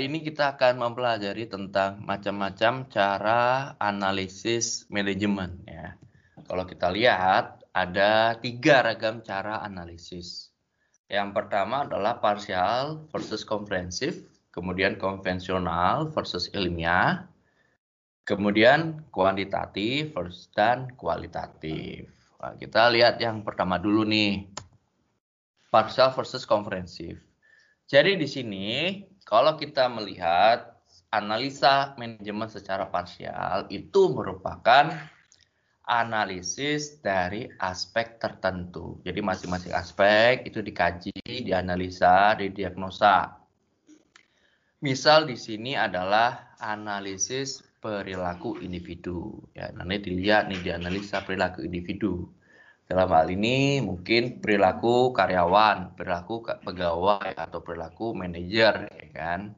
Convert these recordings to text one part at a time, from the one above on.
hari ini kita akan mempelajari tentang macam-macam cara analisis manajemen ya. Kalau kita lihat ada tiga ragam cara analisis. Yang pertama adalah parsial versus komprehensif, kemudian konvensional versus ilmiah, kemudian kuantitatif versus dan kualitatif. Nah, kita lihat yang pertama dulu nih. Parsial versus komprehensif. Jadi di sini kalau kita melihat analisa manajemen secara parsial itu merupakan analisis dari aspek tertentu. Jadi masing-masing aspek itu dikaji, dianalisa, didiagnosa. Misal di sini adalah analisis perilaku individu. Ya, nanti dilihat nih dianalisa perilaku individu. Dalam hal ini mungkin perilaku karyawan, perilaku pegawai atau perilaku manajer, ya kan.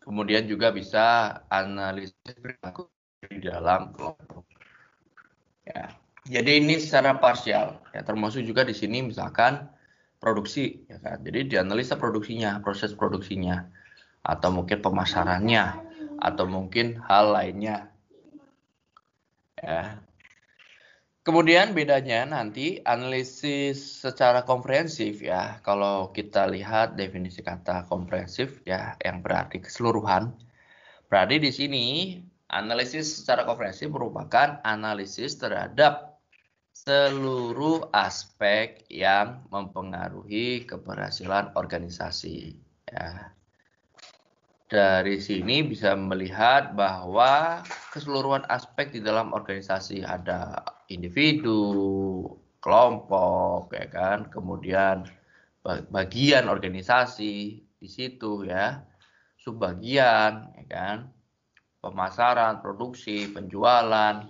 Kemudian juga bisa analisis perilaku di dalam kelompok. Ya. Jadi ini secara parsial, ya termasuk juga di sini misalkan produksi, ya kan. Jadi dianalisa produksinya, proses produksinya, atau mungkin pemasarannya, atau mungkin hal lainnya. Ya, Kemudian bedanya nanti analisis secara komprehensif ya. Kalau kita lihat definisi kata komprehensif ya yang berarti keseluruhan. Berarti di sini analisis secara komprehensif merupakan analisis terhadap seluruh aspek yang mempengaruhi keberhasilan organisasi ya. Dari sini bisa melihat bahwa keseluruhan aspek di dalam organisasi ada individu, kelompok, ya kan, kemudian bagian organisasi di situ ya, subbagian, ya kan, pemasaran, produksi, penjualan,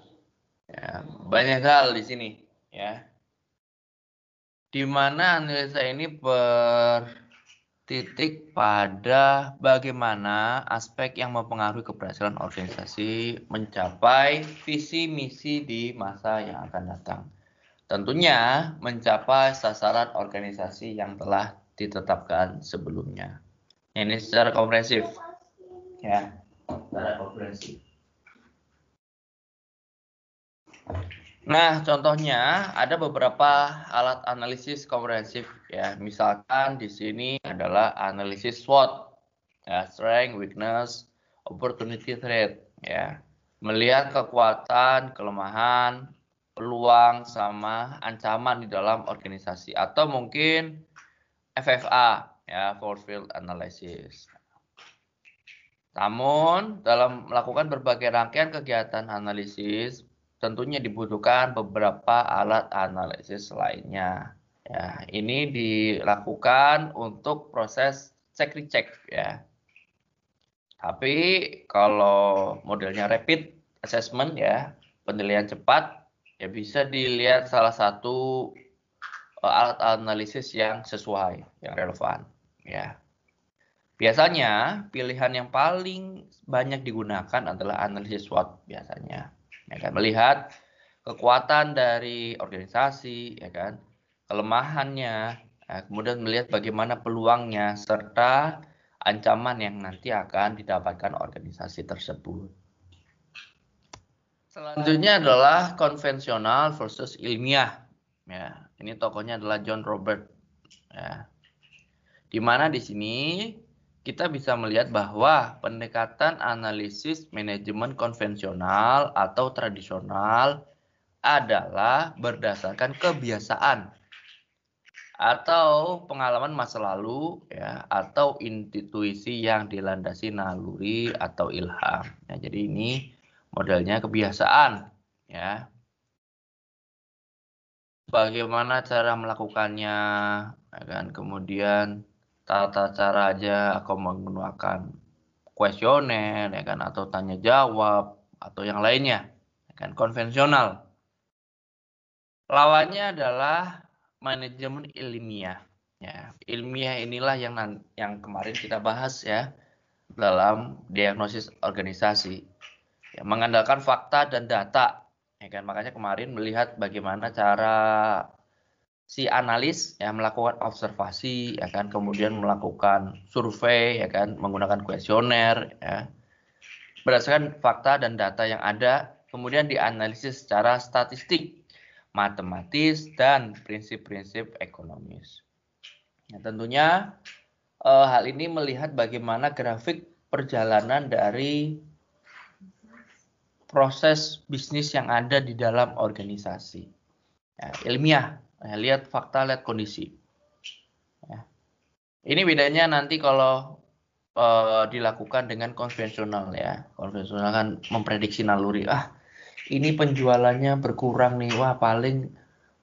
ya, banyak hal di sini ya. Di mana analisa ini ber titik pada bagaimana aspek yang mempengaruhi keberhasilan organisasi mencapai visi misi di masa yang akan datang. Tentunya mencapai sasaran organisasi yang telah ditetapkan sebelumnya. Ini secara komprehensif. Ya, secara komprehensif. Nah, contohnya ada beberapa alat analisis komprehensif ya. Misalkan di sini adalah analisis SWOT ya, strength, weakness, opportunity, threat ya. Melihat kekuatan, kelemahan, peluang sama ancaman di dalam organisasi atau mungkin FFA ya, force field analysis. Namun, dalam melakukan berbagai rangkaian kegiatan analisis, tentunya dibutuhkan beberapa alat analisis lainnya. Ya, ini dilakukan untuk proses check recheck ya. Tapi kalau modelnya rapid assessment ya, penilaian cepat ya bisa dilihat salah satu uh, alat analisis yang sesuai, yang relevan ya. Biasanya pilihan yang paling banyak digunakan adalah analisis SWOT biasanya ya kan? Melihat kekuatan dari organisasi ya kan? Kelemahannya ya, kemudian melihat bagaimana peluangnya serta ancaman yang nanti akan didapatkan organisasi tersebut. Selanjutnya adalah konvensional versus ilmiah ya. Ini tokohnya adalah John Robert ya. Di mana di sini kita bisa melihat bahwa pendekatan analisis manajemen konvensional atau tradisional adalah berdasarkan kebiasaan atau pengalaman masa lalu ya atau intuisi yang dilandasi naluri atau ilham. Ya, jadi ini modelnya kebiasaan ya. Bagaimana cara melakukannya ya kan kemudian tata cara aja aku menggunakan kuesioner ya kan atau tanya jawab atau yang lainnya ya kan konvensional. Lawannya adalah manajemen ilmiah ya. Ilmiah inilah yang yang kemarin kita bahas ya dalam diagnosis organisasi ya, mengandalkan fakta dan data ya kan. Makanya kemarin melihat bagaimana cara si analis ya melakukan observasi ya kan kemudian melakukan survei ya kan menggunakan kuesioner ya. Berdasarkan fakta dan data yang ada kemudian dianalisis secara statistik matematis dan prinsip-prinsip ekonomis. Ya, tentunya eh, hal ini melihat bagaimana grafik perjalanan dari proses bisnis yang ada di dalam organisasi. Ya, ilmiah Nah, lihat fakta, lihat kondisi. Ya. Ini bedanya nanti kalau uh, dilakukan dengan konvensional ya. Konvensional kan memprediksi naluri. Ah, ini penjualannya berkurang nih. Wah, paling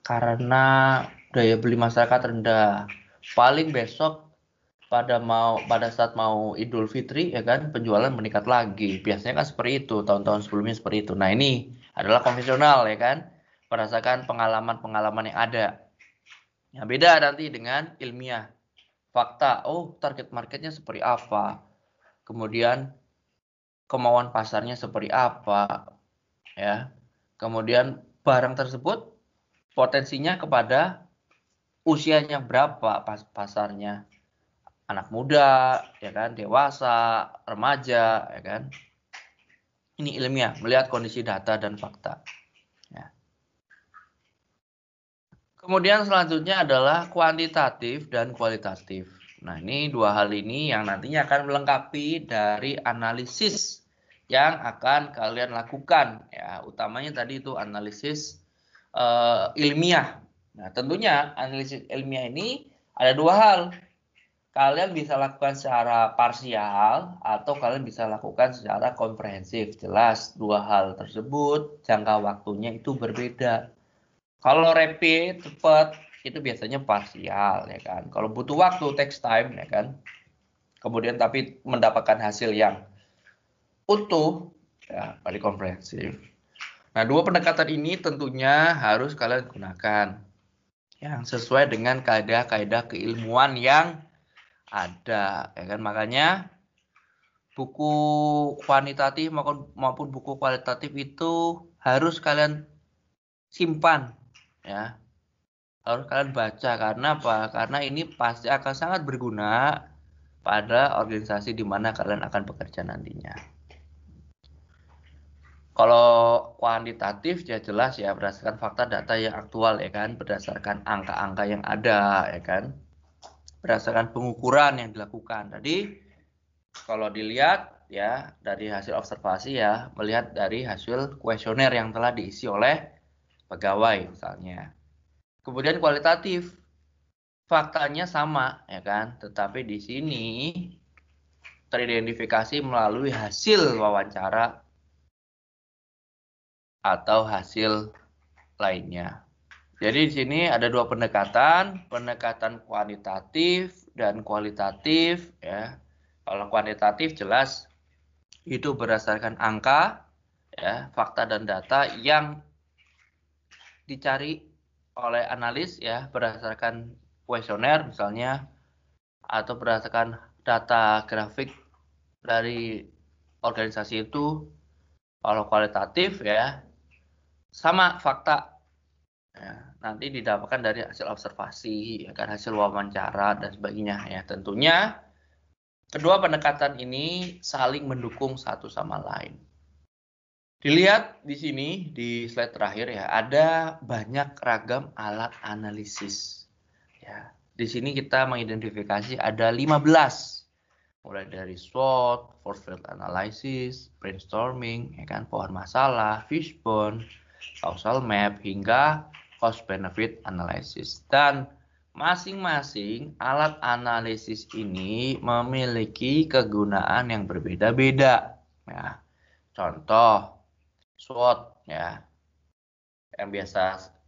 karena daya beli masyarakat rendah. Paling besok pada mau pada saat mau Idul Fitri ya kan penjualan meningkat lagi. Biasanya kan seperti itu, tahun-tahun sebelumnya seperti itu. Nah, ini adalah konvensional ya kan berdasarkan pengalaman-pengalaman yang ada. Ya, beda nanti dengan ilmiah. Fakta, oh target marketnya seperti apa. Kemudian kemauan pasarnya seperti apa. ya. Kemudian barang tersebut potensinya kepada usianya berapa pas pasarnya. Anak muda, ya kan, dewasa, remaja, ya kan. Ini ilmiah, melihat kondisi data dan fakta. Kemudian selanjutnya adalah kuantitatif dan kualitatif. Nah, ini dua hal ini yang nantinya akan melengkapi dari analisis yang akan kalian lakukan. Ya, utamanya tadi itu analisis uh, ilmiah. Nah, tentunya analisis ilmiah ini ada dua hal. Kalian bisa lakukan secara parsial atau kalian bisa lakukan secara komprehensif. Jelas dua hal tersebut jangka waktunya itu berbeda. Kalau rapid cepat itu biasanya parsial ya kan. Kalau butuh waktu takes time ya kan. Kemudian tapi mendapatkan hasil yang utuh ya pada komprehensif. Nah, dua pendekatan ini tentunya harus kalian gunakan yang sesuai dengan kaidah-kaidah keilmuan yang ada ya kan. Makanya buku kuantitatif maupun buku kualitatif itu harus kalian simpan ya. Harus kalian baca karena apa? Karena ini pasti akan sangat berguna pada organisasi di mana kalian akan bekerja nantinya. Kalau kuantitatif ya jelas ya berdasarkan fakta data yang aktual ya kan? Berdasarkan angka-angka yang ada ya kan? Berdasarkan pengukuran yang dilakukan. Tadi kalau dilihat ya dari hasil observasi ya melihat dari hasil kuesioner yang telah diisi oleh pegawai misalnya. Kemudian kualitatif faktanya sama ya kan, tetapi di sini teridentifikasi melalui hasil wawancara atau hasil lainnya. Jadi di sini ada dua pendekatan, pendekatan kuantitatif dan kualitatif ya. Kalau kuantitatif jelas itu berdasarkan angka ya, fakta dan data yang dicari oleh analis ya berdasarkan kuesioner misalnya atau berdasarkan data grafik dari organisasi itu kalau kualitatif ya sama fakta. Ya, nanti didapatkan dari hasil observasi ya kan hasil wawancara dan sebagainya ya. Tentunya kedua pendekatan ini saling mendukung satu sama lain Dilihat di sini di slide terakhir ya, ada banyak ragam alat analisis. Ya, di sini kita mengidentifikasi ada 15 mulai dari SWOT, force field analysis, brainstorming, ya kan, pohon masalah, fishbone, causal map hingga cost benefit analysis. Dan masing-masing alat analisis ini memiliki kegunaan yang berbeda-beda. Ya. Contoh SWOT ya. Yang biasa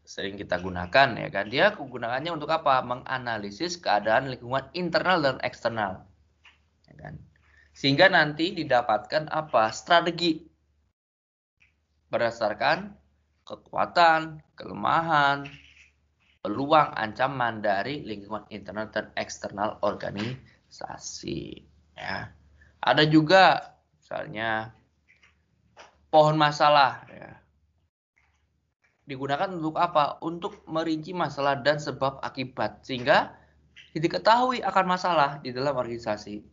sering kita gunakan ya kan? Dia kegunaannya untuk apa? Menganalisis keadaan lingkungan internal dan eksternal ya kan? Sehingga nanti didapatkan apa? Strategi. Berdasarkan kekuatan kelemahan peluang ancaman dari lingkungan internal dan eksternal organisasi ya. Ada juga misalnya pohon masalah ya. digunakan untuk apa? Untuk merinci masalah dan sebab akibat sehingga diketahui akan masalah di dalam organisasi.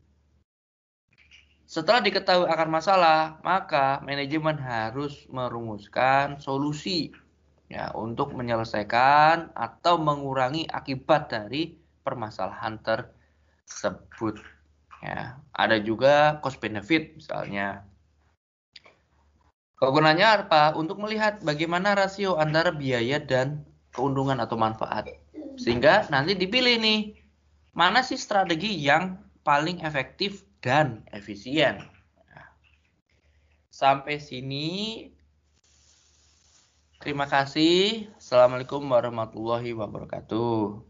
Setelah diketahui akan masalah, maka manajemen harus merumuskan solusi ya untuk menyelesaikan atau mengurangi akibat dari permasalahan tersebut. Ya, ada juga cost benefit misalnya. Kegunaannya apa? Untuk melihat bagaimana rasio antara biaya dan keuntungan atau manfaat. Sehingga nanti dipilih nih, mana sih strategi yang paling efektif dan efisien. Sampai sini. Terima kasih. Assalamualaikum warahmatullahi wabarakatuh.